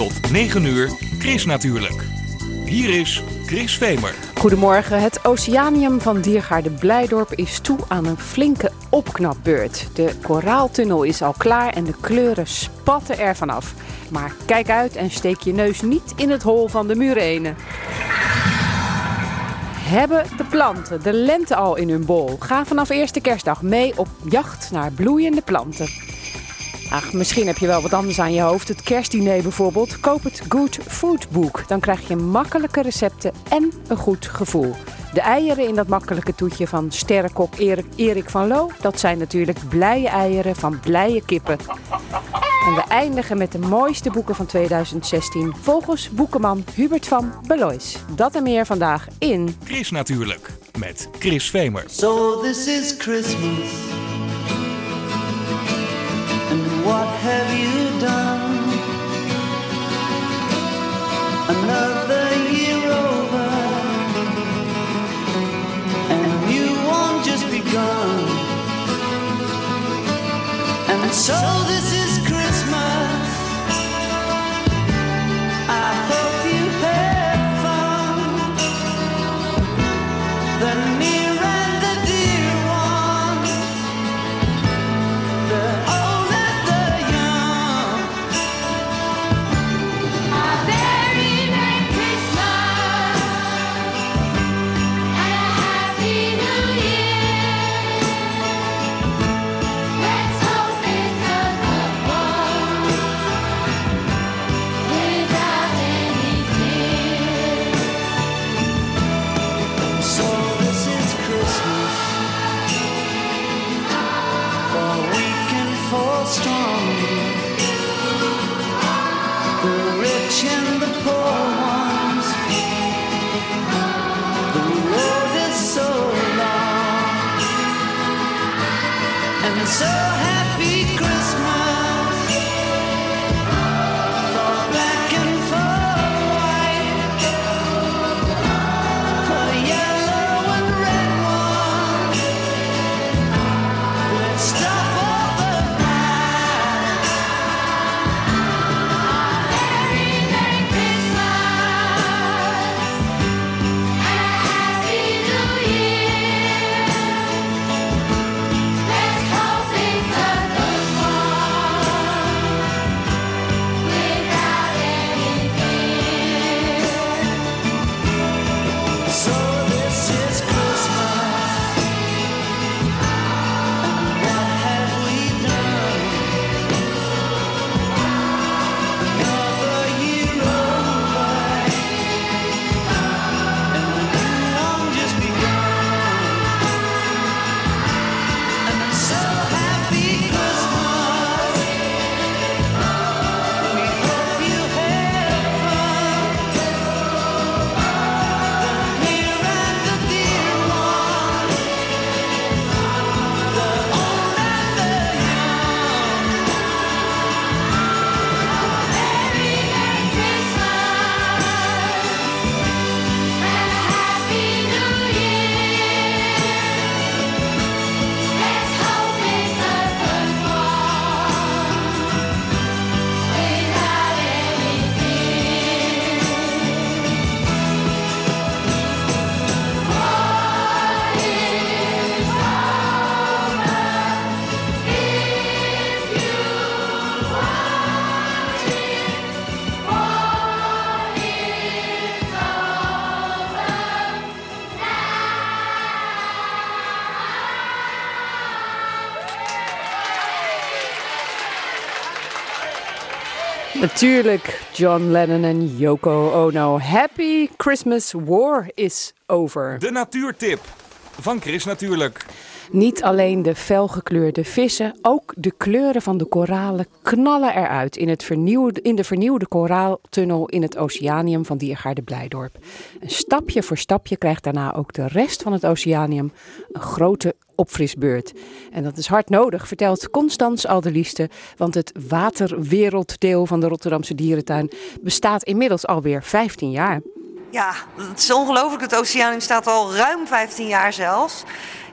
Tot 9 uur, Chris natuurlijk. Hier is Chris Vemer. Goedemorgen. Het Oceanium van Diergaarde Blijdorp is toe aan een flinke opknapbeurt. De koraaltunnel is al klaar en de kleuren spatten er vanaf. Maar kijk uit en steek je neus niet in het hol van de murenen. Hebben de planten de lente al in hun bol? Ga vanaf eerste kerstdag mee op jacht naar bloeiende planten. Ach, misschien heb je wel wat anders aan je hoofd. Het kerstdiner bijvoorbeeld. Koop het Good Food Book. Dan krijg je makkelijke recepten en een goed gevoel. De eieren in dat makkelijke toetje van sterrenkok Erik, Erik van Loo... dat zijn natuurlijk blije eieren van blije kippen. En we eindigen met de mooiste boeken van 2016... volgens boekenman Hubert van Belois. Dat en meer vandaag in... Chris natuurlijk, met Chris Vemer. So this is Christmas. What have you done? Another year over. And a new one just begun. And so this is So Natuurlijk John Lennon en Yoko Ono. Happy Christmas War is over. De natuurtip van Chris natuurlijk. Niet alleen de felgekleurde vissen, ook de kleuren van de koralen knallen eruit in, het vernieuwde, in de vernieuwde koraaltunnel in het Oceanium van Diergaarde Blijdorp. En stapje voor stapje krijgt daarna ook de rest van het Oceanium een grote opfrisbeurt. En dat is hard nodig, vertelt Constans Aldelieste, want het waterwerelddeel van de Rotterdamse dierentuin bestaat inmiddels alweer 15 jaar. Ja, het is ongelooflijk. Het Oceanium staat al ruim 15 jaar zelfs.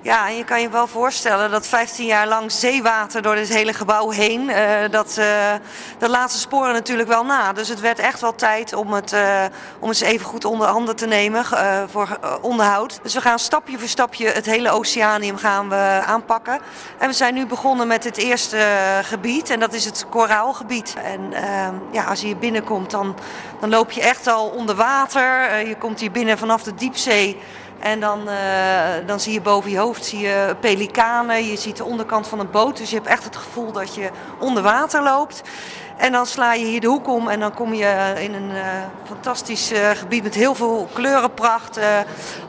Ja, en je kan je wel voorstellen dat 15 jaar lang zeewater door dit hele gebouw heen, eh, dat, eh dat laat zijn sporen natuurlijk wel na. Dus het werd echt wel tijd om het, eh, om eens even goed onder handen te nemen voor onderhoud. Dus we gaan stapje voor stapje het hele oceanium gaan we aanpakken. En we zijn nu begonnen met het eerste gebied en dat is het koraalgebied. En eh, ja, als je hier binnenkomt, dan, dan loop je echt al onder water. Je komt hier binnen vanaf de diepzee. En dan, eh, dan zie je boven je hoofd zie je pelikanen, je ziet de onderkant van een boot. Dus je hebt echt het gevoel dat je onder water loopt. En dan sla je hier de hoek om en dan kom je in een eh, fantastisch eh, gebied met heel veel kleurenpracht. eh,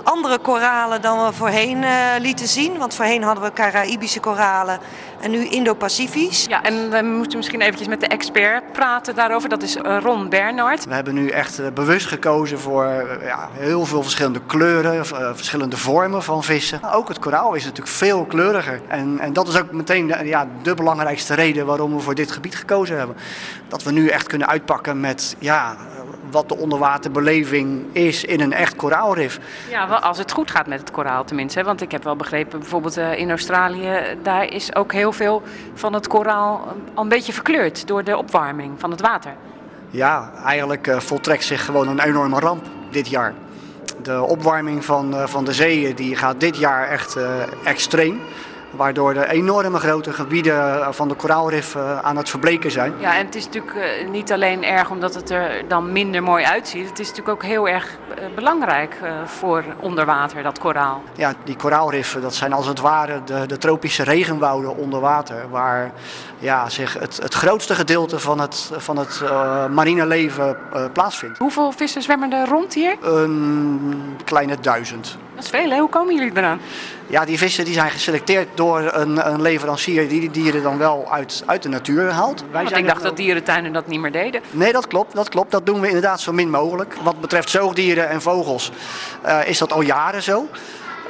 andere koralen dan we voorheen eh, lieten zien. Want voorheen hadden we Caraïbische koralen en nu Indo-Pacifisch. Ja, en we moeten misschien eventjes met de expert praten daarover. Dat is eh, Ron Bernhard. We hebben nu echt eh, bewust gekozen voor eh, ja, heel veel verschillende kleuren, verschillende vormen van vissen. Ook het koraal is natuurlijk veel kleuriger. En, en dat is ook meteen de, ja, de belangrijkste reden waarom we voor dit gebied gekozen hebben. Dat we nu echt kunnen uitpakken met ja, wat de onderwaterbeleving is in een echt koraalrif. Ja, wel als het goed gaat met het koraal tenminste. hè. Want ik heb wel begrepen, bijvoorbeeld eh, in Australië, daar is ook heel veel van het koraal eh, al een beetje verkleurd door de opwarming van het water. Ja, eigenlijk eh, voltrekt zich gewoon een enorme ramp dit jaar. De opwarming van, eh, van de zeeën die gaat dit jaar echt eh, extreem. Waardoor de enorme grote gebieden eh, van de koraalrif eh, aan het verbleken zijn. Ja, en het is natuurlijk eh, niet alleen erg omdat het er dan minder mooi uitziet. Het is natuurlijk ook heel erg belangrijk voor onderwater, dat koraal. Ja, die koraalriffen, dat zijn als het ware de, de tropische regenwouden onder water. Waar ja, zich het, het grootste gedeelte van het, van het marine leven plaatsvindt. Hoeveel vissen zwemmen er rond hier? Een kleine duizend. Dat is veel, hè? Hoe komen jullie eraan? Ja, die vissen die zijn geselecteerd door een, een leverancier die die dieren dan wel uit, uit de natuur haalt. Wij Want ik dacht dat dierentuinen dat niet meer deden. Nee, dat klopt, dat klopt. Dat doen we inderdaad zo min mogelijk. Wat betreft zoogdieren en vogels eh, is dat al jaren zo.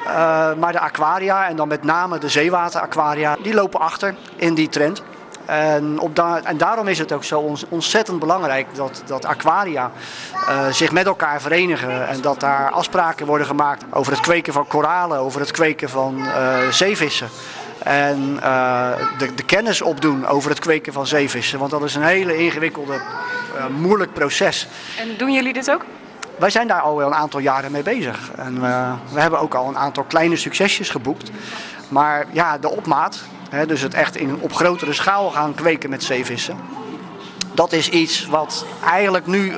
Eh, maar de aquaria, en dan met name de zeewateraquaria, die lopen achter in die trend. En, op da- en daarom is het ook zo ontzettend belangrijk dat, dat aquaria eh, zich met elkaar verenigen. En dat daar afspraken worden gemaakt over het kweken van koralen, over het kweken van eh, zeevissen. En eh, de, de kennis opdoen over het kweken van zeevissen. Want dat is een hele ingewikkelde, moeilijk proces. En doen jullie dit ook? Wij zijn daar al wel een aantal jaren mee bezig. En we hebben ook al een aantal kleine succesjes geboekt. Maar ja, de opmaat, dus het echt in, op grotere schaal gaan kweken met zeevissen. Dat is iets wat eigenlijk nu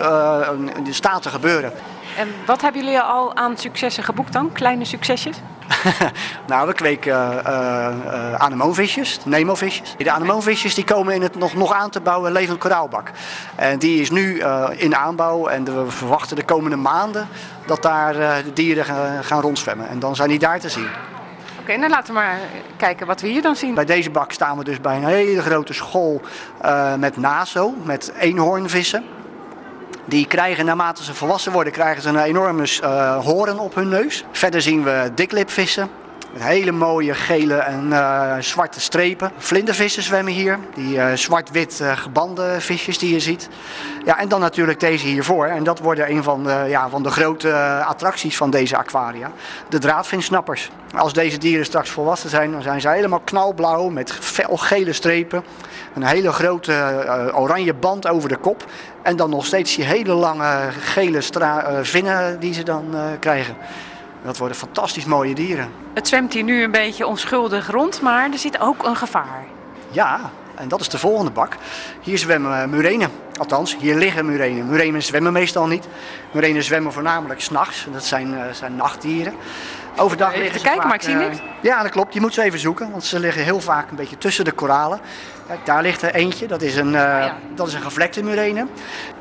in de staat te gebeuren. En wat hebben jullie al aan successen geboekt dan? Kleine succesjes? Nou, we kweken eh, eh, anemoonvisjes, nemovisjes. De anemoonvisjes die komen in het nog, nog aan te bouwen levend koraalbak. En die is nu in aanbouw en we verwachten de komende maanden dat daar de dieren gaan rondzwemmen. En dan zijn die daar te zien. Oké, nou laten we maar kijken wat we hier dan zien. Bij deze bak staan we dus bij een hele grote school eh, met naso, met eenhoornvissen. Die krijgen, naarmate ze volwassen worden, krijgen ze een enorme eh, hoorn op hun neus. Verder zien we diklipvissen. Met hele mooie gele en eh, zwarte strepen. Vlindervissen zwemmen hier. Die eh, zwart-wit eh, gebande visjes die je ziet. Ja, en dan natuurlijk deze hiervoor. En dat worden een van de, ja, van de grote attracties van deze aquaria. De draadvinsnappers. Als deze dieren straks volwassen zijn, dan zijn ze helemaal knalblauw met felgele strepen. Een hele grote oranje band over de kop. En dan nog steeds die hele lange gele vinnen die ze dan krijgen. Dat worden fantastisch mooie dieren. Het zwemt hier nu een beetje onschuldig rond, maar er zit ook een gevaar. Ja, en dat is de volgende bak. Hier zwemmen eh, murenen. Althans, hier liggen murenen. Murenen zwemmen meestal niet. Murenen zwemmen voornamelijk s'nachts. Dat zijn, eh, zijn nachtdieren. Overdag Even liggen ze kijken, maar ik zie niks. Ja, dat klopt. Je moet ze even zoeken, want ze liggen heel vaak een beetje tussen de koralen. Kijk, daar ligt er eentje. Dat is een, eh, ja. dat is een gevlekte murene.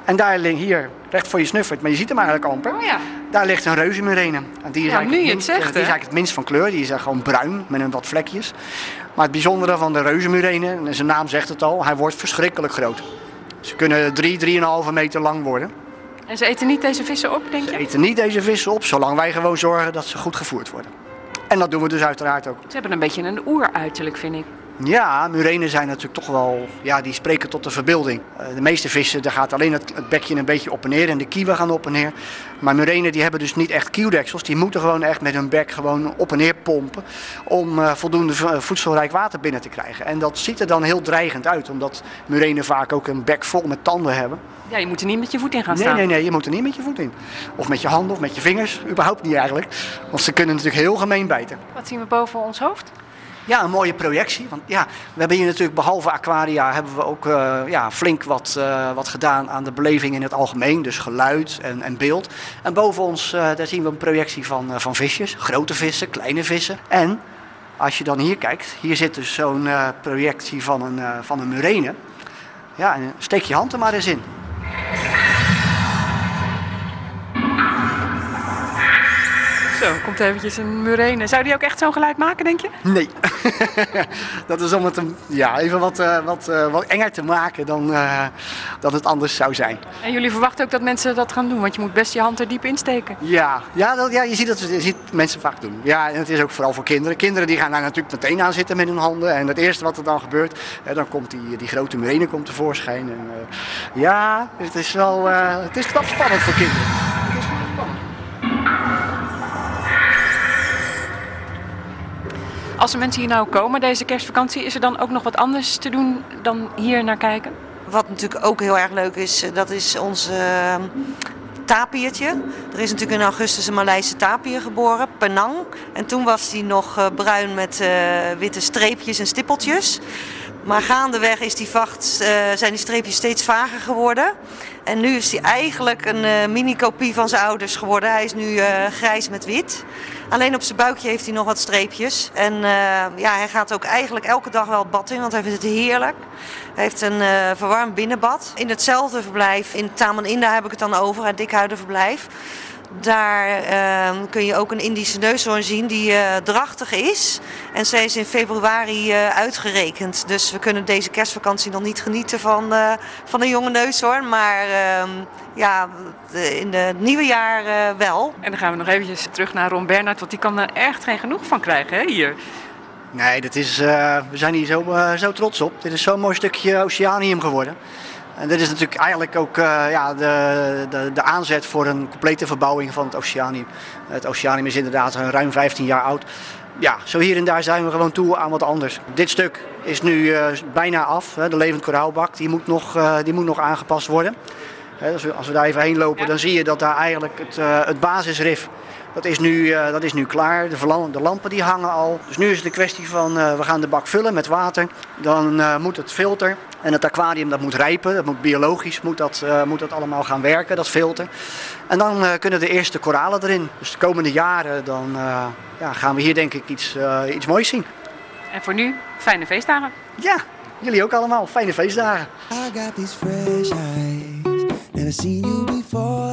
En daar ligt hier, recht voor je snuffert, maar je ziet hem eigenlijk amper. Oh ja. Daar ligt een reuzenmurene. En die is, Ja, eigenlijk nu je het minst, zegt, eh, die is eigenlijk het minst van kleur. Die is gewoon bruin met een wat vlekjes. Maar het bijzondere van de reuzenmurene, en zijn naam zegt het al, hij wordt verschrikkelijk groot. Ze kunnen 3, 3,5 meter lang worden. En ze eten niet deze vissen op, denk Ze je? eten niet deze vissen op, zolang wij gewoon zorgen dat ze goed gevoerd worden. En dat doen we dus uiteraard ook. Ze hebben een beetje een oeruiterlijk, vind ik. Ja, murenen zijn natuurlijk toch wel, ja, die spreken tot de verbeelding. Eh, de meeste vissen, daar gaat alleen het, het bekje een beetje op en neer en de kieven gaan op en neer. Maar murenen die hebben dus niet echt kieuwdeksels, die moeten gewoon echt met hun bek gewoon op en neer pompen om eh, voldoende v- voedselrijk water binnen te krijgen. En dat ziet er dan heel dreigend uit, omdat murenen vaak ook een bek vol met tanden hebben. Ja, je moet er niet met je voet in gaan Nee, staan. nee, nee, je moet er niet met je voet in. Of met je handen of met je vingers, überhaupt niet eigenlijk. Want ze kunnen natuurlijk heel gemeen bijten. Wat zien we boven ons hoofd? Ja, een mooie projectie. Want ja, we hebben hier natuurlijk behalve aquaria hebben we ook eh, ja, flink wat, eh, wat gedaan aan de beleving in het algemeen. Dus geluid en, en beeld. En boven ons eh, daar zien we een projectie van, van visjes. Grote vissen, kleine vissen. En als je dan hier kijkt, hier zit dus zo'n projectie van een, van een murene. Ja, en steek je hand er maar eens in. Zo, komt eventjes een murene. Zou die ook echt zo'n geluid maken, denk je? Nee. dat is om het een, ja, even wat, eh, wat, eh, wat enger te maken dan eh, dat het anders zou zijn. En jullie verwachten ook dat mensen dat gaan doen, want je moet best je hand er diep in steken. Ja, ja, dat, ja je, ziet dat, je ziet mensen vaak doen. Ja, en het is ook vooral voor kinderen. Kinderen die gaan daar natuurlijk meteen aan zitten met hun handen. En het eerste wat er dan gebeurt, hè, dan komt die, die grote murene komt tevoorschijn. En, ja, het is wel het is knap spannend voor kinderen. Als de mensen hier nou komen deze kerstvakantie, is er dan ook nog wat anders te doen dan hier naar kijken? Wat natuurlijk ook heel erg leuk is, eh, dat is ons eh, tapiertje. Er is natuurlijk in augustus een Maleise tapier geboren, Penang. En toen was die nog eh, bruin met eh, witte streepjes en stippeltjes. Maar gaandeweg is die vacht, eh, zijn die streepjes steeds vager geworden. En nu is hij eigenlijk een eh, mini-kopie van zijn ouders geworden. Hij is nu eh, grijs met wit. Alleen op zijn buikje heeft hij nog wat streepjes. En ja, hij gaat ook eigenlijk elke dag wel het bad in, want hij vindt het heerlijk. Hij heeft een verwarmd binnenbad. In hetzelfde verblijf, in Taman Inda heb ik het dan over, het dikhuidenverblijf. Daar eh, kun je ook een Indische neushoorn zien die eh, drachtig is. En zij is in februari eh, uitgerekend. Dus we kunnen deze kerstvakantie nog niet genieten van, eh, van een jonge neushoorn. Maar ehm, ja, de- in het nieuwe jaar eh, wel. En dan gaan we nog eventjes terug naar Ron Bernhard, want die kan er echt geen genoeg van krijgen hè, hier. Nee, dat is, eh, we zijn hier zo, zo trots op. Dit is zo'n mooi stukje oceanium geworden. En dit is natuurlijk eigenlijk ook eh, ja, de, de, de aanzet voor een complete verbouwing van het oceanium. Het oceanium is inderdaad ruim 15 jaar oud. Ja, zo hier en daar zijn we gewoon toe aan wat anders. Dit stuk is nu eh, bijna af. Hè. De levend koraalbak die moet, nog, eh, die moet nog aangepast worden. Hè, als, we, als we daar even heen lopen, dan zie je dat daar eigenlijk het, het basisrif dat is, nu, eh, dat is nu klaar. De, de lampen die hangen al. Dus nu is het een kwestie van eh, we gaan de bak vullen met water. Dan eh, moet het filter en het aquarium dat moet rijpen. Dat moet biologisch moet dat, eh, moet dat allemaal gaan werken, dat filter. En dan eh, kunnen de eerste koralen erin. Dus de komende jaren dan, eh, ja, gaan we hier denk ik iets, eh, iets moois zien. En voor nu, fijne feestdagen. Ja, jullie ook allemaal. Fijne feestdagen. I got these fresh eyes. Never seen you before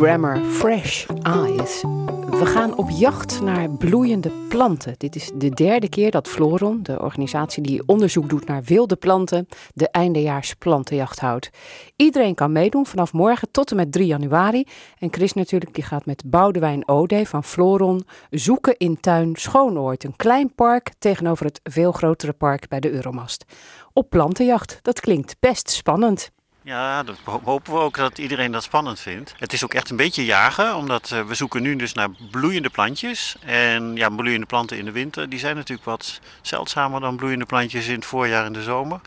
Andy Grammer, Fresh Eyes. We gaan op jacht naar bloeiende planten. Dit is de derde keer dat Floron, de organisatie die onderzoek doet naar wilde planten, de eindejaars plantenjacht houdt. Iedereen kan meedoen vanaf morgen tot en met 3 januari. En Chris natuurlijk, die gaat met Boudewijn Ode van Floron zoeken in tuin Schoonoord. Een klein park tegenover het veel grotere park bij de Euromast. Op plantenjacht, dat klinkt best spannend. Ja, dat ho- hopen we ook dat iedereen dat spannend vindt. Het is ook echt een beetje jagen, omdat eh, we zoeken nu dus naar bloeiende plantjes. En ja, bloeiende planten in de winter, die zijn natuurlijk wat zeldzamer dan bloeiende plantjes in het voorjaar en de zomer.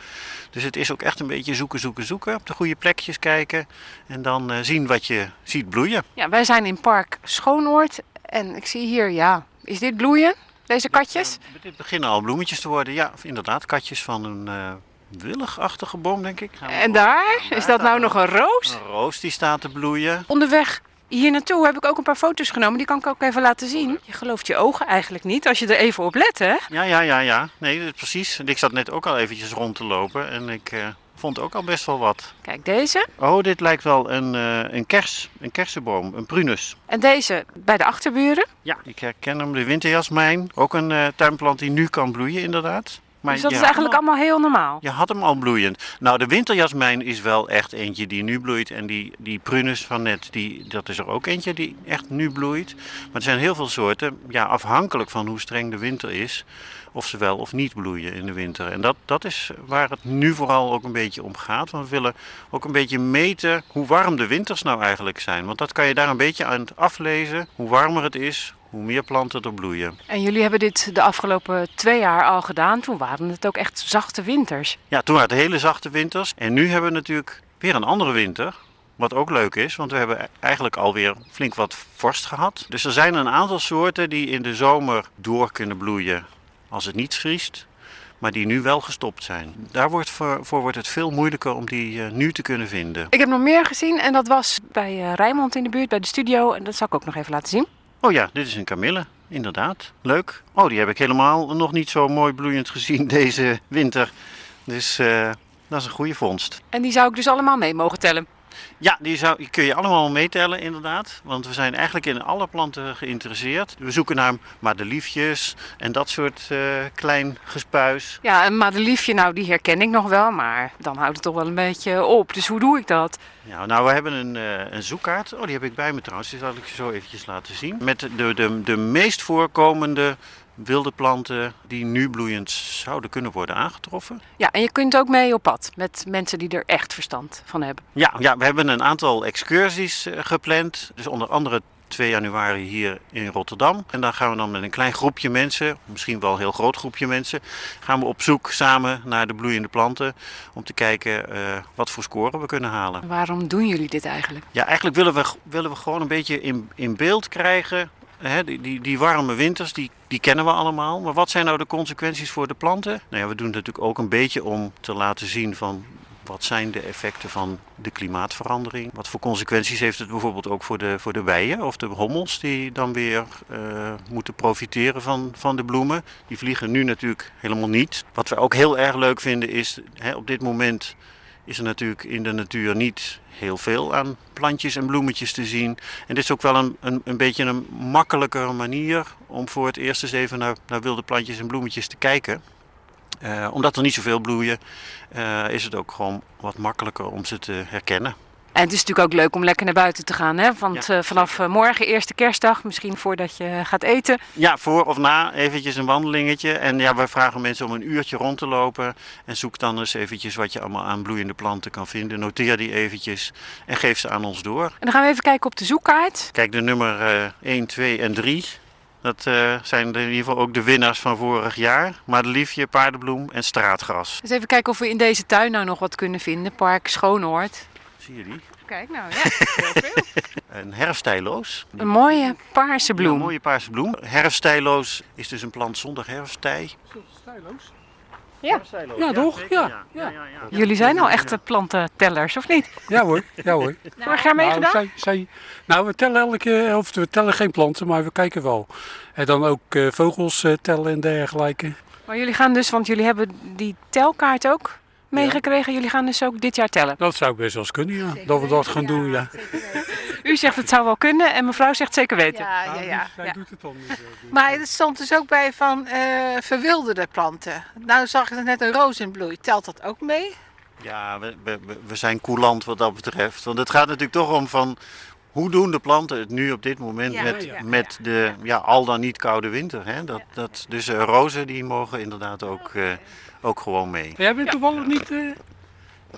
Dus het is ook echt een beetje zoeken, zoeken, zoeken. Op de goede plekjes kijken en dan eh, zien wat je ziet bloeien. Ja, wij zijn in park Schoonoord en ik zie hier, ja, is dit bloeien? Deze katjes? Eh, dit beginnen al bloemetjes te worden. Ja, inderdaad, katjes van een willigachtige boom, denk ik. En daar? Is dat nou nog een roos? Een roos die staat te bloeien. Onderweg hier naartoe heb ik ook een paar foto's genomen. Die kan ik ook even laten zien. Je gelooft je ogen eigenlijk niet als je er even op let, hè? Ja, ja, ja, ja. Nee, precies. Ik zat net ook al eventjes rond te lopen en ik eh, vond ook al best wel wat. Kijk, deze. Oh, dit lijkt wel een, eh, een kers, een kersenboom, een prunus. En deze bij de achterburen. Ja, ik herken hem, de winterjasmijn. Ook een eh, tuinplant die nu kan bloeien, inderdaad. Maar dus dat is eigenlijk al- allemaal heel normaal. Je had hem al bloeiend. Nou, de winterjasmijn is wel echt eentje die nu bloeit. En die, die prunus van net, die, dat is er ook eentje die echt nu bloeit. Maar er zijn heel veel soorten, ja, afhankelijk van hoe streng de winter is, of ze wel of niet bloeien in de winter. En dat, dat is waar het nu vooral ook een beetje om gaat. Want we willen ook een beetje meten hoe warm de winters nou eigenlijk zijn. Want dat kan je daar een beetje aan aflezen. Hoe warmer het is, hoe meer planten er bloeien. En jullie hebben dit de afgelopen twee jaar al gedaan. Toen waren het ook echt zachte winters. Ja, toen waren het hele zachte winters. En nu hebben we natuurlijk weer een andere winter. Wat ook leuk is, want we hebben eigenlijk alweer flink wat vorst gehad. Dus er zijn een aantal soorten die in de zomer door kunnen bloeien als het niet vriest. Maar die nu wel gestopt zijn. Daar wordt voor, voor wordt het veel moeilijker om die eh, nu te kunnen vinden. Ik heb nog meer gezien en dat was bij eh, Rijnmond in de buurt, bij de studio. En dat zal ik ook nog even laten zien. Oh ja, dit is een kamille. Inderdaad. Leuk. Oh, die heb ik helemaal nog niet zo mooi bloeiend gezien deze winter. Dus eh, dat is een goede vondst. En die zou ik dus allemaal mee mogen tellen. Ja, die, zou, die kun je allemaal meetellen inderdaad. Want we zijn eigenlijk in alle planten geïnteresseerd. We zoeken naar madeliefjes en dat soort eh, klein gespuis. Ja, een madeliefje, nou die herken ik nog wel, maar dan houdt het toch wel een beetje op. Dus hoe doe ik dat? Ja, nou, we hebben een, eh, een zoekkaart. Oh, die heb ik bij me trouwens. Die zal ik je zo eventjes laten zien. Met de, de, de meest voorkomende wilde planten die nu bloeiend zouden kunnen worden aangetroffen. Ja, en je kunt ook mee op pad met mensen die er echt verstand van hebben. Ja, ja we hebben een aantal excursies eh, gepland. Dus onder andere 2 januari hier in Rotterdam. En dan gaan we dan met een klein groepje mensen, misschien wel een heel groot groepje mensen, gaan we op zoek samen naar de bloeiende planten. Om te kijken eh, wat voor scoren we kunnen halen. Waarom doen jullie dit eigenlijk? Ja, eigenlijk willen we, willen we gewoon een beetje in, in beeld krijgen. Die, die, die warme winters, die, die kennen we allemaal. Maar wat zijn nou de consequenties voor de planten? Nou ja, we doen het natuurlijk ook een beetje om te laten zien van wat zijn de effecten van de klimaatverandering? Wat voor consequenties heeft het bijvoorbeeld ook voor de, voor de bijen of de hommels die dan weer uh, moeten profiteren van, van de bloemen? Die vliegen nu natuurlijk helemaal niet. Wat we ook heel erg leuk vinden is, op dit moment is er natuurlijk in de natuur niet heel veel aan plantjes en bloemetjes te zien. En dit is ook wel een, een, een beetje een makkelijkere manier om voor het eerst eens even naar, naar wilde plantjes en bloemetjes te kijken. Uh, omdat er niet zoveel bloeien, uh, is het ook gewoon wat makkelijker om ze te herkennen. En het is natuurlijk ook leuk om lekker naar buiten te gaan. Hè? Want ja. uh, vanaf morgen, eerste kerstdag, misschien voordat je gaat eten. Ja, voor of na eventjes een wandelingetje. En ja, wij vragen mensen om een uurtje rond te lopen. En zoek dan eens eventjes wat je allemaal aan bloeiende planten kan vinden. Noteer die eventjes en geef ze aan ons door. En dan gaan we even kijken op de zoekkaart. Kijk, de nummer uh, 1, 2 en 3. Dat uh, zijn in ieder geval ook de winnaars van vorig jaar. Madeliefje, paardenbloem en straatgras. Dus even kijken of we in deze tuin nou nog wat kunnen vinden. Park Schoonoord. Zie je die? Kijk nou, ja, heel veel. een herfstijloos. Een mooie paarse bloem. Ja, een mooie paarse bloem. Herfstijloos is dus een plant zonder herfsttij. Stijloos? Ja. Ja, toch? Ja. Ja. Ja. ja. Jullie zijn al echte plantentellers, of niet? Ja hoor, ja hoor. Vorig jaar meegedaan? Nou, zij, zij, nou, we tellen elke, of we tellen geen planten, maar we kijken wel. En dan ook uh, vogels uh, tellen en dergelijke. Maar jullie gaan dus, want jullie hebben die telkaart ook meegekregen. Jullie gaan dus ook dit jaar tellen? Dat zou best wel eens kunnen, ja. Dat we dat gaan doen, ja. U zegt het zou wel kunnen en mevrouw zegt zeker weten. Ja, ja, ja. Zij doet het dan niet. Maar het stond dus ook bij van uh, verwilderde planten. Nou zag ik er net een roos in bloei. Telt dat ook mee? Ja, we, we, we zijn coulant wat dat betreft. Want het gaat natuurlijk toch om van hoe doen de planten het nu op dit moment ja, met, ja, met de ja, al dan niet koude winter. Hè? Dat, dat, dus uh, rozen die mogen inderdaad ook, uh, ook gewoon mee. Jij bent toevallig niet uh,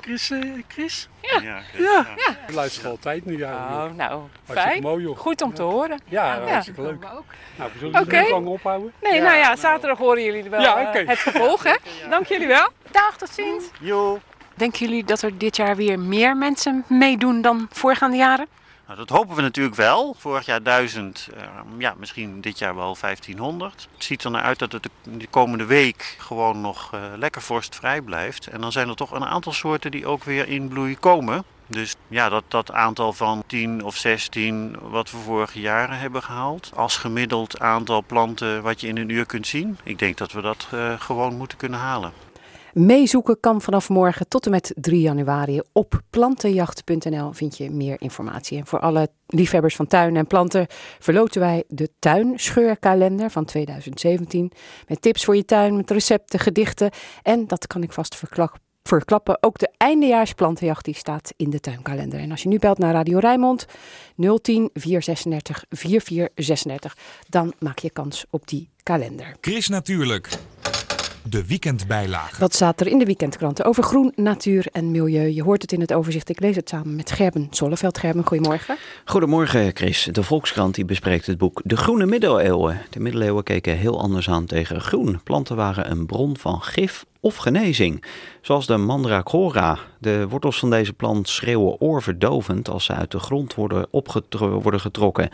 Chris? Chris? Ja. Ja, Chris, ja. ja. Luister altijd nu. Ja, oh, nou, fijn. Mooi, joh. Goed om te horen. Ja, hartstikke leuk. Nou, we zullen okay. niet lang ophouden. Nee, nou ja, zaterdag horen jullie wel ja, okay. het vervolg. Hè? Dank jullie wel. Dag, tot ziens. Jo. Denken jullie dat er dit jaar weer meer mensen meedoen dan voorgaande jaren? Nou, dat hopen we natuurlijk wel. Vorig jaar 1000, uh, ja, misschien dit jaar wel 1500. Het ziet er naar uit dat het de komende week gewoon nog uh, lekker vorstvrij blijft. En dan zijn er toch een aantal soorten die ook weer in bloei komen. Dus ja, dat, dat aantal van 10 of 16 wat we vorige jaren hebben gehaald. Als gemiddeld aantal planten wat je in een uur kunt zien. Ik denk dat we dat uh, gewoon moeten kunnen halen. Meezoeken kan vanaf morgen tot en met 3 januari. Op plantenjacht.nl vind je meer informatie. En voor alle liefhebbers van tuin en planten verloten wij de tuinscheurkalender van 2017. Met tips voor je tuin, met recepten, gedichten. En dat kan ik vast verklappen verklappen. Ook de eindejaarsplantenjacht die staat in de tuinkalender. En als je nu belt naar Radio Rijnmond 010 436 4436, dan maak je kans op die kalender. Chris Natuurlijk. De weekendbijlage. Wat staat er in de weekendkranten over groen, natuur en milieu? Je hoort het in het overzicht. Ik lees het samen met Gerben Zolleveld. Gerben, goedemorgen. Goedemorgen, Chris. De Volkskrant die bespreekt het boek De Groene Middeleeuwen. De middeleeuwen keken heel anders aan tegen groen. Planten waren een bron van gif of genezing. Zoals de mandragora. De wortels van deze plant schreeuwen oorverdovend als ze uit de grond worden, worden getrokken.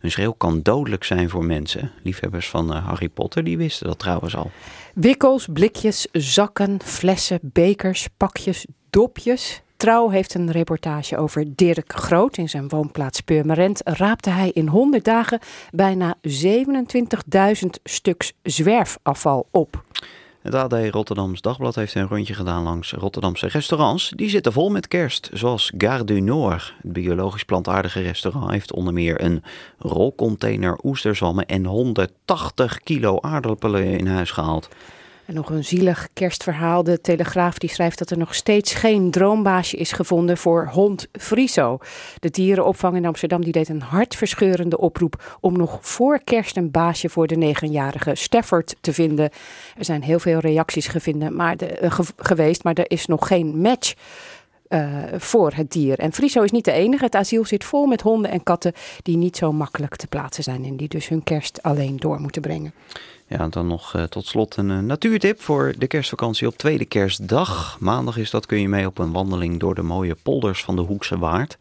Een schreeuw kan dodelijk zijn voor mensen. Liefhebbers van Harry Potter die wisten dat trouwens al. Wikkels, blikjes, zakken, flessen, bekers, pakjes, dopjes. Trouw heeft een reportage over Dirk Groot. In zijn woonplaats Purmerend raapte hij in 100 dagen bijna 27.000 stuks zwerfafval op. Het AD Rotterdams Dagblad heeft een rondje gedaan langs Rotterdamse restaurants. Die zitten vol met kerst, zoals Gare du Nord. Het biologisch plantaardige restaurant heeft onder meer een rolcontainer oesterzwammen en 180 kilo aardappelen in huis gehaald. En nog een zielig kerstverhaal. De Telegraaf die schrijft dat er nog steeds geen droombaasje is gevonden voor hond Friso. De dierenopvang in Amsterdam die deed een hartverscheurende oproep om nog voor kerst een baasje voor de negenjarige Stafford te vinden. Er zijn heel veel reacties gevinden, maar ge, geweest, maar er is nog geen match. Uh, voor het dier. En Friso is niet de enige. Het asiel zit vol met honden en katten die niet zo makkelijk te plaatsen zijn en die dus hun kerst alleen door moeten brengen. Ja, dan nog uh, tot slot een uh, natuurtip voor de kerstvakantie op tweede kerstdag. Maandag is dat, kun je mee op een wandeling door de mooie polders van de Hoekse Waard.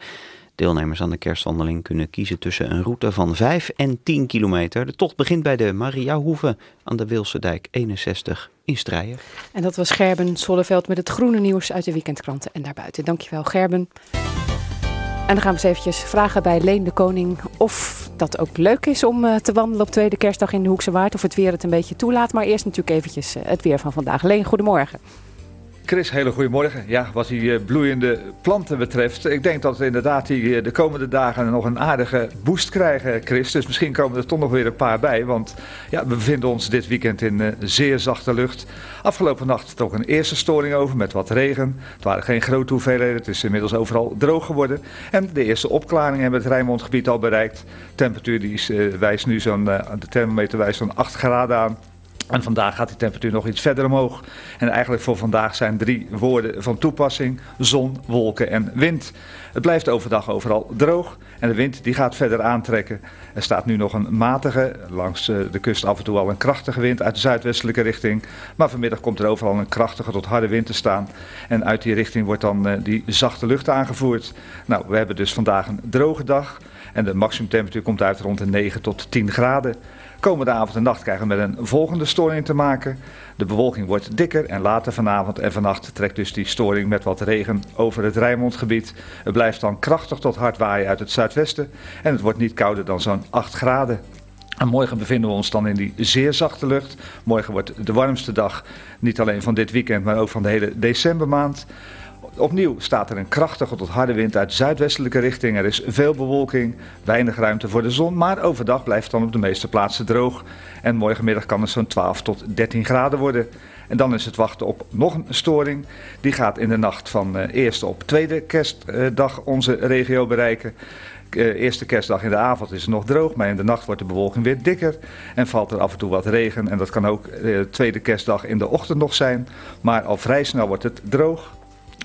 Deelnemers aan de kerstwandeling kunnen kiezen tussen een route van 5 en 10 kilometer. De tocht begint bij de Mariahoeve aan de Wilse Dijk 61 in Strijen. En dat was Gerben Solleveld met het groene nieuws uit de weekendkranten en daarbuiten. Dankjewel Gerben. En dan gaan we eens eventjes vragen bij Leen de Koning of dat ook leuk is om eh, te wandelen op tweede kerstdag in de Hoekse Waard. Of het weer het een beetje toelaat. Maar eerst natuurlijk eventjes eh, het weer van vandaag. Leen, goedemorgen. Chris, hele goedemorgen. Ja, wat die uh, bloeiende planten betreft, ik denk dat we inderdaad die uh, de komende dagen nog een aardige boost krijgen, Chris. Dus misschien komen er toch nog weer een paar bij, want ja, we bevinden ons dit weekend in uh, zeer zachte lucht. Afgelopen nacht toch een eerste storing over met wat regen. Het waren geen grote hoeveelheden, het is inmiddels overal droog geworden. En de eerste opklaringen hebben het Rijnmondgebied al bereikt. De temperatuur die is, wijst nu zo'n, de thermometer wijst zo'n 8 graden aan. En vandaag gaat die temperatuur nog iets verder omhoog. En eigenlijk voor vandaag zijn drie woorden van toepassing: zon, wolken en wind. Het blijft overdag overal droog en de wind die gaat verder aantrekken. Er staat nu nog een matige, langs eh, de kust af en toe al een krachtige wind uit de zuidwestelijke richting. Maar vanmiddag komt er overal een krachtige tot harde wind te staan. En uit die richting wordt dan eh, die zachte lucht aangevoerd. Nou, we hebben dus vandaag een droge dag. En de maximumtemperatuur komt uit rond de 9 tot 10 graden. Komende avond en nacht krijgen we met een volgende storing te maken. De bewolking wordt dikker en later vanavond en vannacht trekt dus die storing met wat regen over het Rijnmondgebied. Het blijft dan krachtig tot hard waaien uit het zuidwesten en het wordt niet kouder dan zo'n 8 graden. En morgen bevinden we ons dan in die zeer zachte lucht. Morgen wordt de warmste dag, niet alleen van dit weekend, maar ook van de hele decembermaand. Opnieuw staat er een krachtige tot harde wind uit zuidwestelijke richting. Er is veel bewolking, weinig ruimte voor de zon, maar overdag blijft het dan op de meeste plaatsen droog. En morgenmiddag kan het zo'n 12 tot 13 graden worden. En dan is het wachten op nog een storing. Die gaat in de nacht van uh, eerste op tweede kerstdag onze regio bereiken. Uh, eerste kerstdag in de avond is het nog droog, maar in de nacht wordt de bewolking weer dikker. En valt er af en toe wat regen. En dat kan ook uh, tweede kerstdag in de ochtend nog zijn. Maar al vrij snel wordt het droog.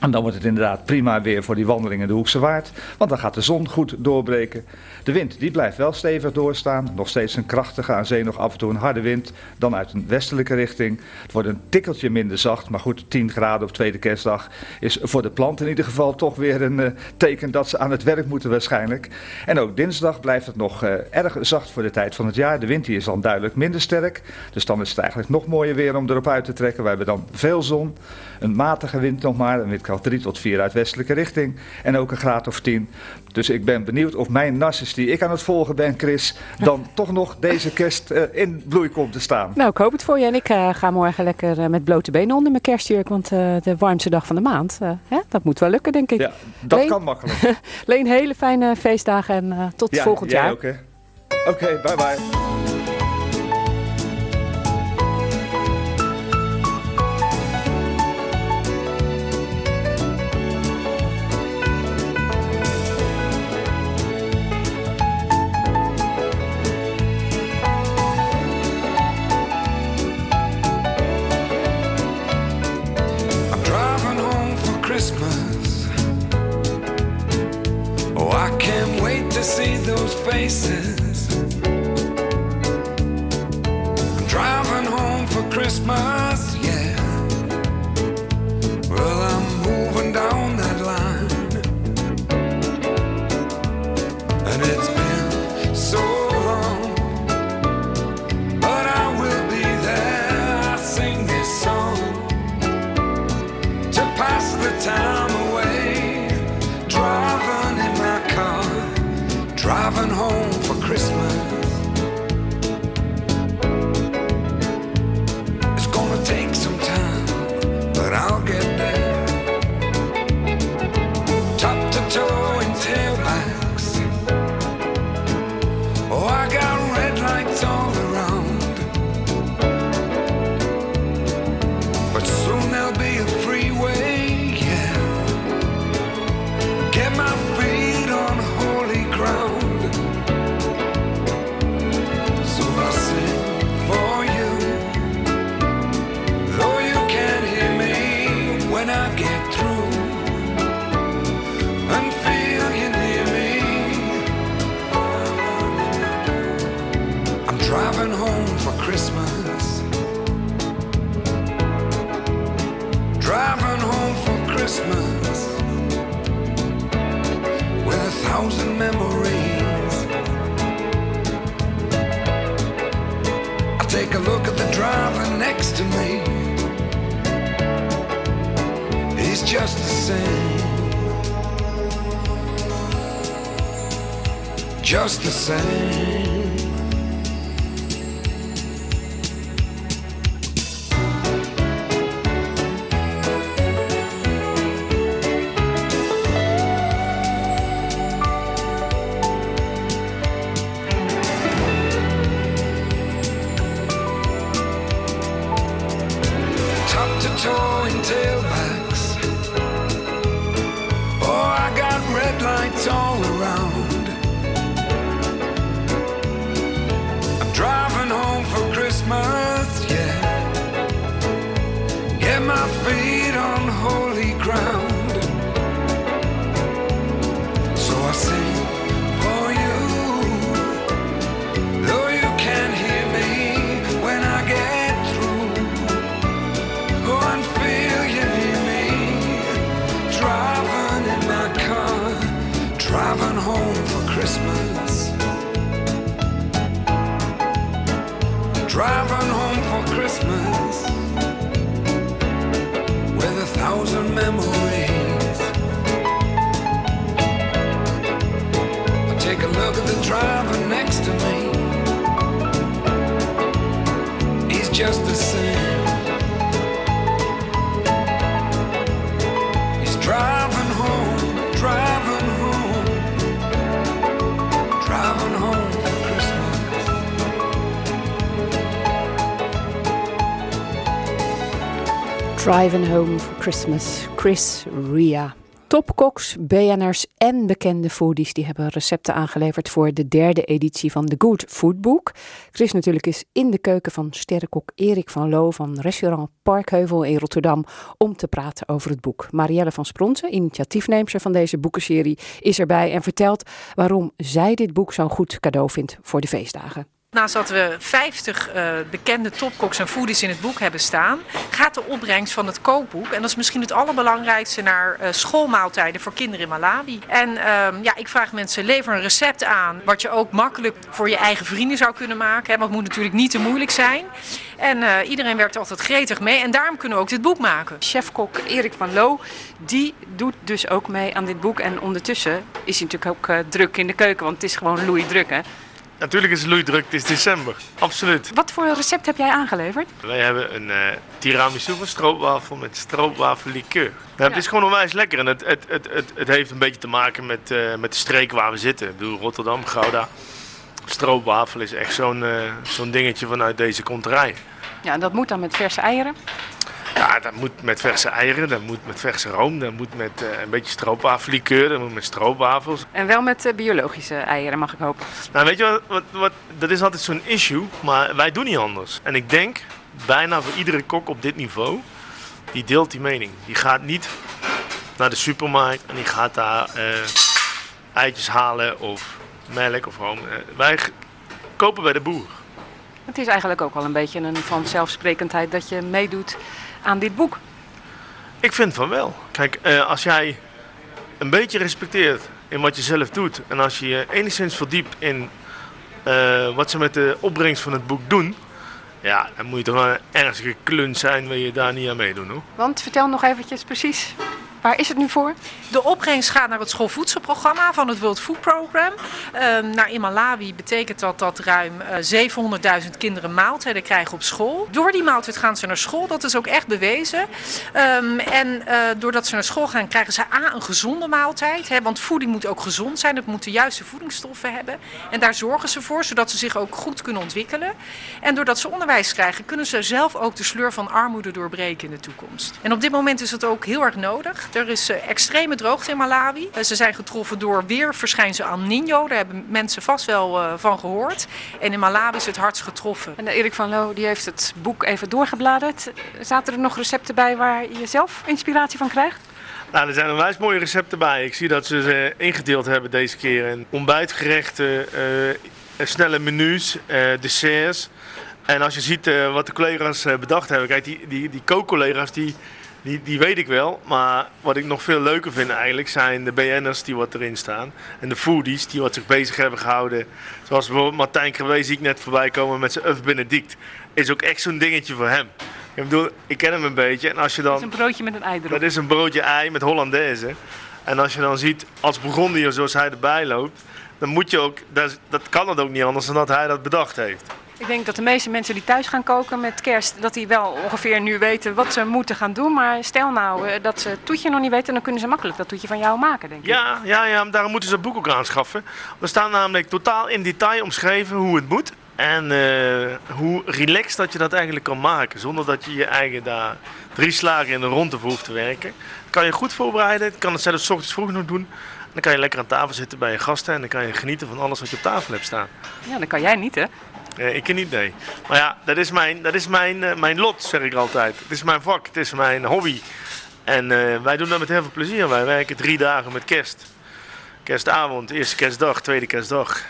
En dan wordt het inderdaad prima weer voor die wandeling in de Hoekse Waard. Want dan gaat de zon goed doorbreken. De wind die blijft wel stevig doorstaan. Nog steeds een krachtige, aan zee nog af en toe een harde wind. Dan uit een westelijke richting. Het wordt een tikkeltje minder zacht. Maar goed, 10 graden op tweede kerstdag is voor de plant in ieder geval toch weer een uh, teken dat ze aan het werk moeten waarschijnlijk. En ook dinsdag blijft het nog uh, erg zacht voor de tijd van het jaar. De wind die is dan duidelijk minder sterk. Dus dan is het eigenlijk nog mooier weer om erop uit te trekken. We hebben dan veel zon. Een matige wind nog maar. Een windkracht 3 tot 4 uit westelijke richting. En ook een graad of 10. Dus ik ben benieuwd of mijn nasses die ik aan het volgen ben, Chris, dan toch nog deze kerst uh, in bloei komt te staan. Nou, ik hoop het voor je. En ik uh, ga morgen lekker uh, met blote benen onder mijn kerstjurk. Want de warmste dag van de maand, hè, dat moet wel lukken, denk ik. Ja, dat Leen, kan makkelijk. Leen, hele fijne feestdagen en tot ja, volgend jaar. Oké, okay, bye bye. Driving same. Just the same. Christmas. Driving home for Christmas with a thousand memories. I take a look at the driver next to me. He's just the same. Driving Home for Christmas, Chris Ria. Topkoks, BN'ers en bekende foodies die hebben recepten aangeleverd voor de derde editie van The Good Food Book. Chris natuurlijk is in de keuken van sterrenkok Erik van Loo van restaurant Parkheuvel in Rotterdam om te praten over het boek. Marielle van Spronsen, initiatiefneemster van deze boekenserie, is erbij en vertelt waarom zij dit boek zo'n goed cadeau vindt voor de feestdagen. Naast dat we 50 eh, bekende topkoks en foodies in het boek hebben staan, gaat de opbrengst van het kookboek, en dat is misschien het allerbelangrijkste, naar eh, schoolmaaltijden voor kinderen in Malawi. En ehm, ja, ik vraag mensen, lever een recept aan wat je ook makkelijk voor je eigen vrienden zou kunnen maken. Hè, want het moet natuurlijk niet te moeilijk zijn. En eh, iedereen werkt altijd gretig mee en daarom kunnen we ook dit boek maken. Chefkok Erik van Loo, die doet dus ook mee aan dit boek. En ondertussen is hij natuurlijk ook druk in de keuken, want het is gewoon loei druk hè. Natuurlijk is het loeidruk, het is december. Absoluut. Wat voor recept heb jij aangeleverd? Wij hebben een eh, tiramisu van stroopwafel met stroopwafellikeur. Nou, Het is gewoon onwijs lekker en het, het, het, het, het heeft een beetje te maken met, eh, met de streek waar we zitten. Ik bedoel, Rotterdam, Gouda. Stroopwafel is echt zo'n eh, zo'n dingetje vanuit deze konterij. Ja, en dat moet dan met verse eieren. Ja, dat moet met verse eieren, dat moet met verse room, dat moet met eh, een beetje stroopwafellikeur, dat moet met stroopwafels. En wel met eh, biologische eieren, mag ik hopen. Nou, weet je wat, wat, wat dat is altijd zo'n issue, maar wij doen niet anders. En ik denk, bijna voor iedere kok op dit niveau, die deelt die mening. Die gaat niet naar de supermarkt en die gaat daar eh, eitjes halen of melk of room. Wij kopen bij de boer. Het is eigenlijk ook wel een beetje een vanzelfsprekendheid dat je meedoet aan dit boek. Ik vind van wel. Kijk, eh, als jij een beetje respecteert in wat je zelf doet en als je je enigszins verdiept in eh, wat ze met de opbrengst van het boek doen, ja, dan moet je toch wel een ernstige klunt zijn, wil je daar niet aan meedoen hoor. Want vertel nog eventjes precies, waar is het nu voor? De opbrengst gaat naar het schoolvoedselprogramma van het World Food Program. Ehm nou, in Malawi betekent dat dat ruim eh, 700.000 kinderen maaltijden krijgen op school. Door die maaltijd gaan ze naar school, dat is ook echt bewezen. Ehm, en eh, doordat ze naar school gaan, krijgen ze A, een gezonde maaltijd. Hè, want voeding moet ook gezond zijn, het moet de juiste voedingsstoffen hebben. En daar zorgen ze voor, zodat ze zich ook goed kunnen ontwikkelen. En doordat ze onderwijs krijgen, kunnen ze zelf ook de sleur van armoede doorbreken in de toekomst. En op dit moment is het ook heel erg nodig. Er is eh, extreme droogte in Malawi. Eh, ze zijn getroffen door weerverschijnsel El Nino. Daar hebben mensen vast wel eh, van gehoord. En in Malawi is het hardst getroffen. En Erik van Loo die heeft het boek even doorgebladerd. Zaten er nog recepten bij waar je zelf inspiratie van krijgt? Nou, er zijn onwijs mooie recepten bij. Ik zie dat ze ze ingedeeld hebben deze keer in ontbijtgerechten, eh, snelle menus, eh, desserts. En als je ziet eh, wat de collega's bedacht hebben, kijk, die, die, die kookcollega's die, die, die weet ik wel. Maar wat ik nog veel leuker vind eigenlijk zijn de BN'ers die wat erin staan. En de foodies die wat zich bezig hebben gehouden. Zoals bijvoorbeeld Martijn Krewee zie ik net voorbij komen met zijn œuf Benedict. is ook echt zo'n dingetje voor hem. Ik bedoel, ik ken hem een beetje. En als je dan... Dat is een broodje met een ei erop. Dat is een broodje ei met Hollandaise. En als je dan ziet, als Burgondiër zoals hij erbij loopt, dan moet je ook, dat, dat kan het ook niet anders dan dat hij dat bedacht heeft. Ik denk dat de meeste mensen die thuis gaan koken met kerst, dat die wel ongeveer nu weten wat ze moeten gaan doen. Maar stel nou eh, dat ze het toetje nog niet weten, dan kunnen ze makkelijk dat toetje van jou maken, denk ik. Ja, ja, ja, maar daarom moeten ze dat boek ook aanschaffen. Er staat namelijk totaal in detail omschreven hoe het moet. En eh, hoe relaxed dat je dat eigenlijk kan maken. Zonder dat je je eigen daar drie slagen in de ronde voor hoeft te werken. kan je goed voorbereiden. Kan het zelfs 's ochtends vroeg nog doen. Dan kan je lekker aan tafel zitten bij je gasten. En dan kan je genieten van alles wat je op tafel hebt staan. Ja, dan kan jij niet, hè? Eh, ik niet, nee. Maar ja, dat is mijn, dat is mijn, eh, mijn lot, zeg ik altijd. Het is mijn vak, het is mijn hobby. En eh, wij doen dat met heel veel plezier. Wij werken drie dagen met kerst. Kerstavond, eerste kerstdag, tweede kerstdag.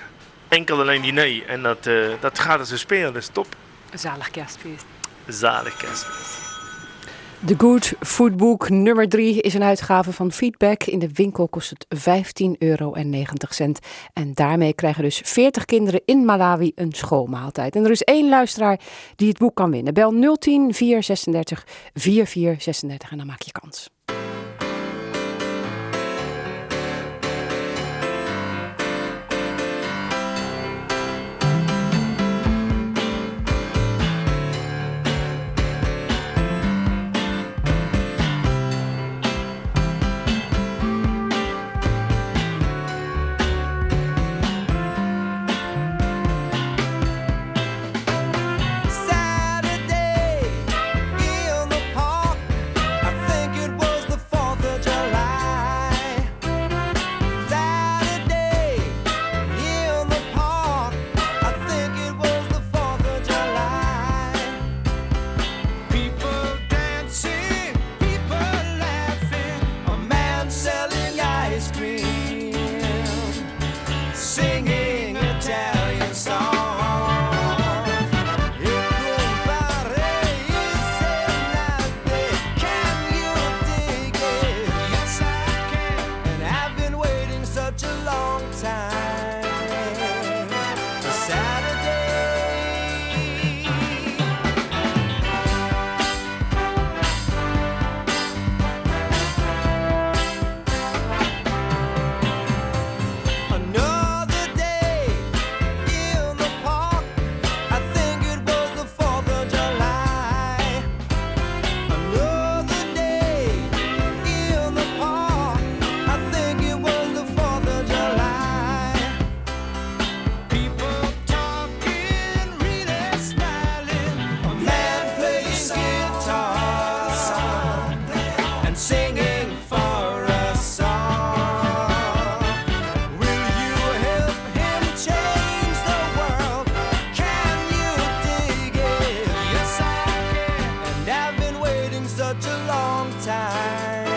Enkel alleen diner. En dat, dat gaat als een speer, dat is top. Zalig kerstfeest. Zalig kerstfeest. The Good Food Book nummer 3 is een uitgave van Feedback. In de winkel kost het 15,90 euro. En daarmee krijgen dus 40 kinderen in Malawi een schoolmaaltijd. En er is één luisteraar die het boek kan winnen. Bel 010 436 4436 en dan maak je kans. Such a long time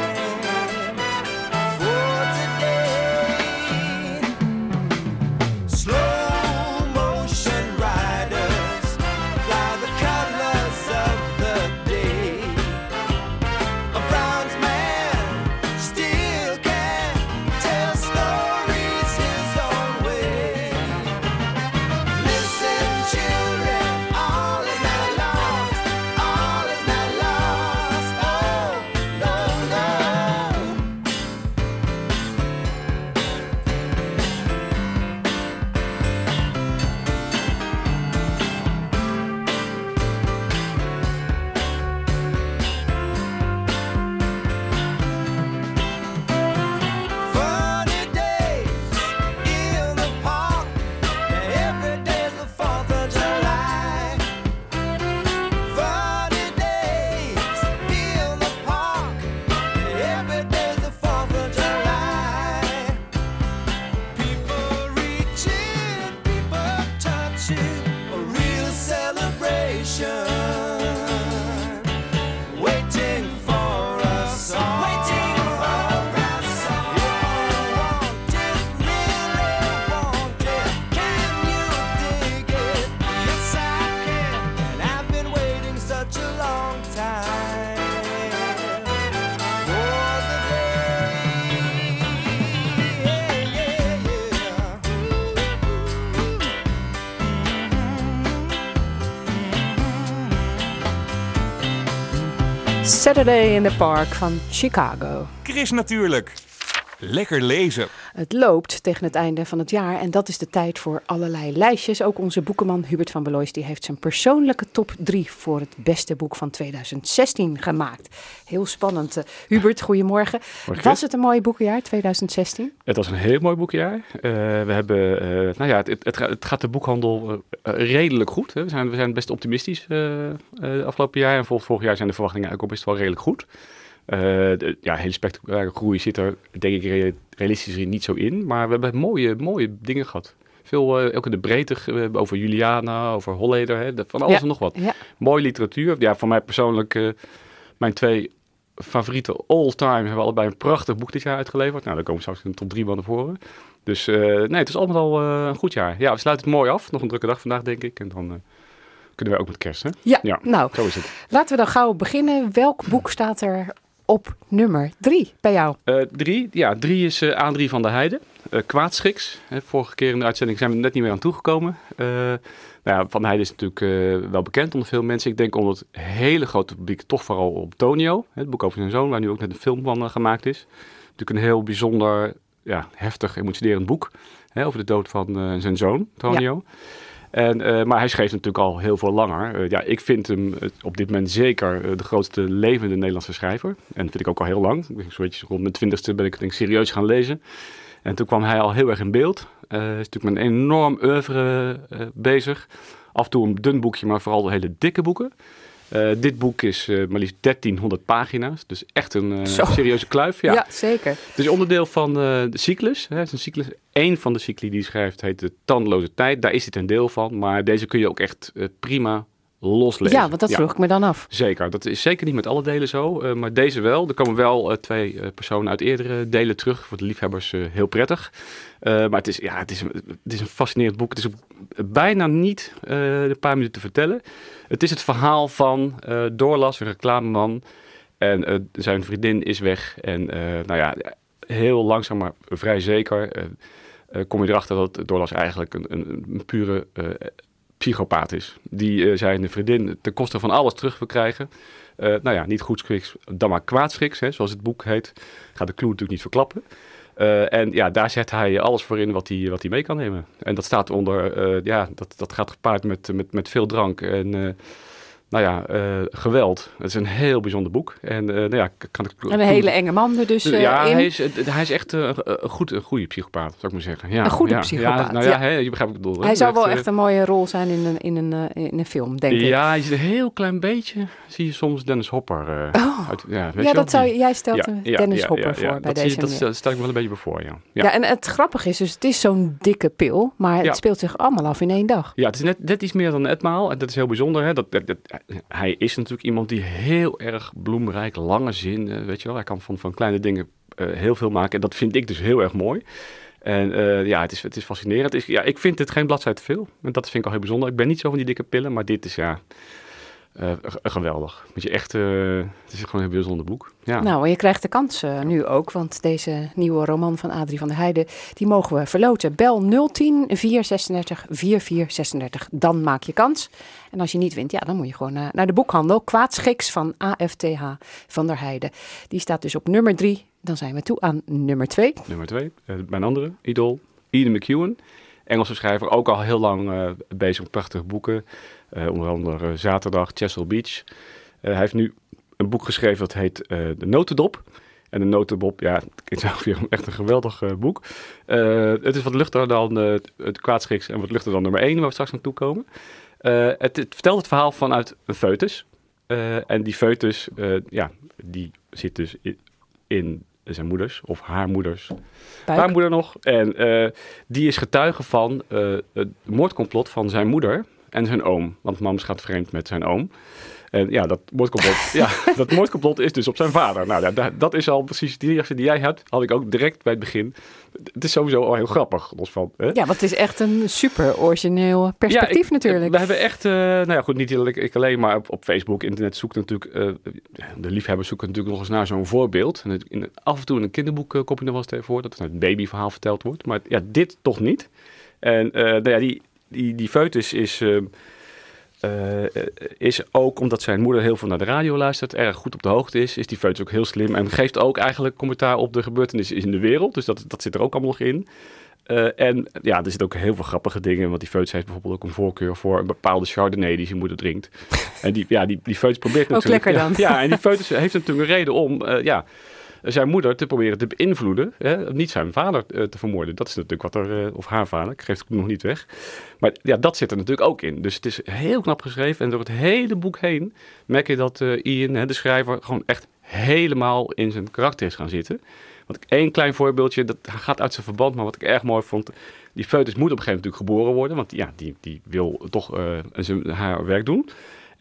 Saturday in the Park van Chicago. Chris natuurlijk. Lekker lezen. Het loopt tegen het einde van het jaar en dat is de tijd voor allerlei lijstjes. Ook onze boekenman Hubert van Belois die heeft zijn persoonlijke top 3 voor het beste boek van 2016 gemaakt. Heel spannend. Eh, Hubert, goedemorgen. Morgen. Was het een mooi boekenjaar 2016? Het was een heel mooi boekjaar. Eh, we hebben, eh, nou ja, het, het, het, gaat- de boekhandel redelijk goed. Hè. We, zijn, we zijn best optimistisch de afgelopen jaar. En vorig jaar zijn de verwachtingen eigenlijk ook best wel redelijk goed. Eh, de, ja, hele spectaculaire groei zit er, denk ik, re- realistisch gezien niet zo in. Maar we hebben mooie, mooie dingen gehad. Veel, eh, ook in de breedte, over Juliana, over Holleder, hè, van alles Ja, en nog wat. ja. Mooie literatuur. Ja, voor mij persoonlijk, eh, mijn twee favoriete all-time hebben allebei een prachtig boek dit jaar uitgeleverd. Nou, daar komen we straks in de top drie van naar voren. Dus nee, het is allemaal al een goed jaar. Ja, we sluiten het mooi af. Nog een drukke dag vandaag, denk ik. En dan kunnen wij ook met kerst, hè? Ja, nou. Zo is het. Laten we dan gauw beginnen. Welk boek staat er op nummer 3 bij jou? Eh, drie, ja, drie is eh Adrie van der Heijden. Eh kwaadschiks. Hè, vorige keer in de uitzending zijn we er net niet meer aan toegekomen. Nou ja, van der Heijden is natuurlijk wel bekend onder veel mensen. Ik denk onder het hele grote publiek toch vooral op Tonio. hè, Het boek over zijn zoon, waar nu ook net een film van gemaakt is. Natuurlijk een heel bijzonder, ja, heftig, emotionerend boek. Hè, over de dood van zijn zoon, Tonio. En, eh, maar hij schreef natuurlijk al heel veel langer. Eh, ja, ik vind hem eh, op dit moment zeker de grootste levende Nederlandse schrijver. En dat vind ik ook al heel lang. Beetje rond mijn twintigste ben ik denk, serieus gaan lezen. En toen kwam hij al heel erg in beeld. Hij is natuurlijk met een enorm oeuvre bezig. Af en toe een dun boekje, maar vooral hele dikke boeken. Eh, dit boek is eh, maar liefst 1300 pagina's. Dus echt een eh, serieuze kluif. Ja. Ja, zeker. Het is onderdeel van de cyclus. Hè. Het is een cyclus. Eén van de cycli die hij schrijft heet de Tandeloze Tijd. Daar is dit een deel van. Maar deze kun je ook echt prima loslezen. Ja, want dat vroeg ik me dan af. Zeker. Dat is zeker niet met alle delen zo. eh, maar deze wel. Er komen wel eh, twee eh, personen uit eerdere delen terug. Voor de liefhebbers heel prettig. Maar het is, ja, het, is, een- het is een fascinerend boek. Het is bijna niet een paar minuten te vertellen. Het is het verhaal van Doorlas, een reclameman. En zijn vriendin is weg. En nou ja, heel langzaam, maar vrij zeker... kom je erachter dat Doorlas eigenlijk een, een, een pure psychopaat is. Die eh, zijn vriendin ten koste van alles terug wil krijgen. Eh, nou ja, niet goedschiks, dan maar kwaadschiks, hè, zoals het boek heet. Gaat de clue natuurlijk niet verklappen. Eh, en ja, daar zet hij alles voor in wat hij, wat hij mee kan nemen. En dat staat onder, ja, dat, dat gaat gepaard met, met, met veel drank en, nou ja, eh, geweld. Het is een heel bijzonder boek. En uh, nou ja, kan ik... En een hele enge man er dus uh, ja, in. Hij is, hij is echt een, goed, een goede psychopaat, zou ik maar zeggen. Ja, een goede ja, psychopaat, ja, nou ja, je begrijpt wat ik bedoel. Hij zou wel echt een mooie rol zijn in een, in een, in een film, denk ik. Ja, je ziet een heel klein beetje, zie je soms Dennis Hopper. Oh. uit, ja, weet ja je dat zou, jij stelt Dennis Hopper voor bij dat deze dat, stel ik me wel een beetje voor, ja. Ja, en het grappige is dus, het is zo'n dikke pil, maar het speelt zich allemaal af in één dag. Ja, het is net, net iets meer dan etmaal. En dat is heel bijzonder. Hè? Dat, dat, dat, hij is natuurlijk iemand die heel erg bloemrijk, lange zin, weet je wel. Hij kan van, van kleine dingen uh, heel veel maken. En dat vind ik dus heel erg mooi. En uh, ja, het is, het is fascinerend. Het is, ja, ik vind het geen bladzijde te veel. En dat vind ik al heel bijzonder. Ik ben niet zo van die dikke pillen, maar dit is ja... Uh, geweldig. Moet je echt, uh, het is gewoon een heel bijzonder boek. Ja. Nou, en je krijgt de kans uh, nu ook, want deze nieuwe roman van Adrie van der Heijden, die mogen we verloten. Bel 010 436 4436, dan maak je kans. En als je niet wint, ja, dan moet je gewoon naar de boekhandel. Kwaadschiks van AFTH van der Heijden. Die staat dus op nummer 3. Dan zijn we toe aan nummer 2. Nummer 2, mijn andere idool, Ian McEwan. Engelse schrijver, ook al heel lang bezig met prachtige boeken. Uh, onder andere uh, Zaterdag, Chesil Beach. Uh, hij heeft nu een boek geschreven dat heet De Notendop. En de Notendop, ja, het is weer echt een geweldig boek. het is wat luchtiger dan het kwaadschiks en wat luchtiger dan nummer 1, waar we straks naartoe komen. Het, het, vertelt het verhaal vanuit een foetus. en die foetus, ja, die zit dus in, in zijn moeders of haar moeders. Buik. Haar moeder nog. En die is getuige van het moordcomplot van zijn moeder en zijn oom. Want Mams gaat vreemd met zijn oom. En ja, dat moordcomplot, ja, dat moordcomplot is dus op zijn vader. Nou, dat, dat is al precies die reactie die jij hebt, had ik ook direct bij het begin. Het is sowieso al heel grappig, los van. Hè? Ja, want het is echt een super origineel perspectief ja, ik, natuurlijk. We hebben echt, uh, nou ja, goed, niet ik, ik alleen, maar op, op, Facebook, internet zoekt natuurlijk, uh, de liefhebbers zoeken natuurlijk nog eens naar zo'n voorbeeld. En het, in, af en toe in een kinderboek uh, kom je er wel eens voor, dat er een babyverhaal verteld wordt. Maar ja, dit toch niet. En nou ja, die, die, die foetus is... Uh, eh, is ook omdat zijn moeder heel veel naar de radio luistert, erg goed op de hoogte is, is die foetus ook heel slim en geeft ook eigenlijk commentaar op de gebeurtenissen in de wereld. Dus dat, dat zit er ook allemaal nog in. Eh, en ja, er zitten ook heel veel grappige dingen. Want die foetus heeft bijvoorbeeld ook een voorkeur voor een bepaalde chardonnay die zijn moeder drinkt. en die, ja, die, die probeert Ook natuurlijk... lekker dan. Ja, ja, en die foetus heeft natuurlijk een reden om... eh, ja, zijn moeder te proberen te beïnvloeden. Hè? Niet zijn vader eh, te vermoorden. Dat is natuurlijk wat er... eh, of haar vader, ik geef het nog niet weg. Maar ja, dat zit er natuurlijk ook in. Dus het is heel knap geschreven. En door het hele boek heen merk je dat eh, Ian, hè, de schrijver, gewoon echt helemaal in zijn karakter is gaan zitten. Want één klein voorbeeldje, dat gaat uit zijn verband, maar wat ik erg mooi vond. Die foetus moet op een gegeven moment natuurlijk geboren worden, want ja, die, die wil toch zijn, haar werk doen.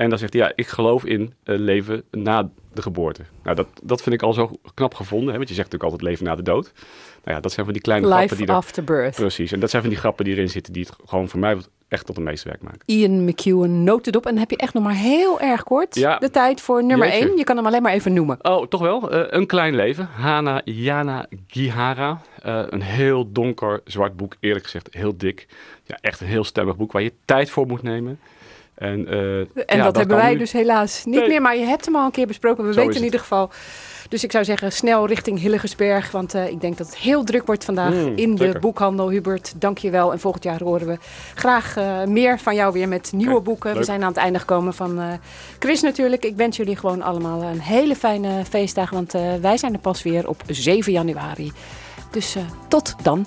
En dan zegt hij, ja, ik geloof in eh, leven na de geboorte. Nou, dat, dat vind ik al zo knap gevonden, hè, want je zegt natuurlijk altijd leven na de dood. Nou ja, dat zijn van die kleine grappen Life die er... after birth. Precies, en dat zijn van die grappen die erin zitten, die het gewoon voor mij echt tot een meesterwerk maken. Ian McEwan noot het op. En dan heb je echt nog maar heel erg kort Ja. de tijd voor nummer Jeetje. 1. Je kan hem alleen maar even noemen. Oh, toch wel. Eh, een klein leven. Hana Jana Gihara. Eh, een heel donker zwart boek. Eerlijk gezegd heel dik. Ja, echt een heel stemmig boek waar je tijd voor moet nemen. En, eh, En ja, dat, hebben wij nu. dus helaas niet Nee. meer. Maar je hebt hem al een keer besproken. We Zo weten in ieder geval. Dus ik zou zeggen, snel richting Hillegersberg. Want eh, ik denk dat het heel druk wordt vandaag Mm, in de zeker. boekhandel. Hubert, dank je wel. En volgend jaar horen we graag eh, meer van jou weer met nieuwe boeken. We zijn aan het einde gekomen van eh, Chris natuurlijk. Ik wens jullie gewoon allemaal een hele fijne feestdag. Want wij zijn er pas weer op 7 januari. Dus tot dan.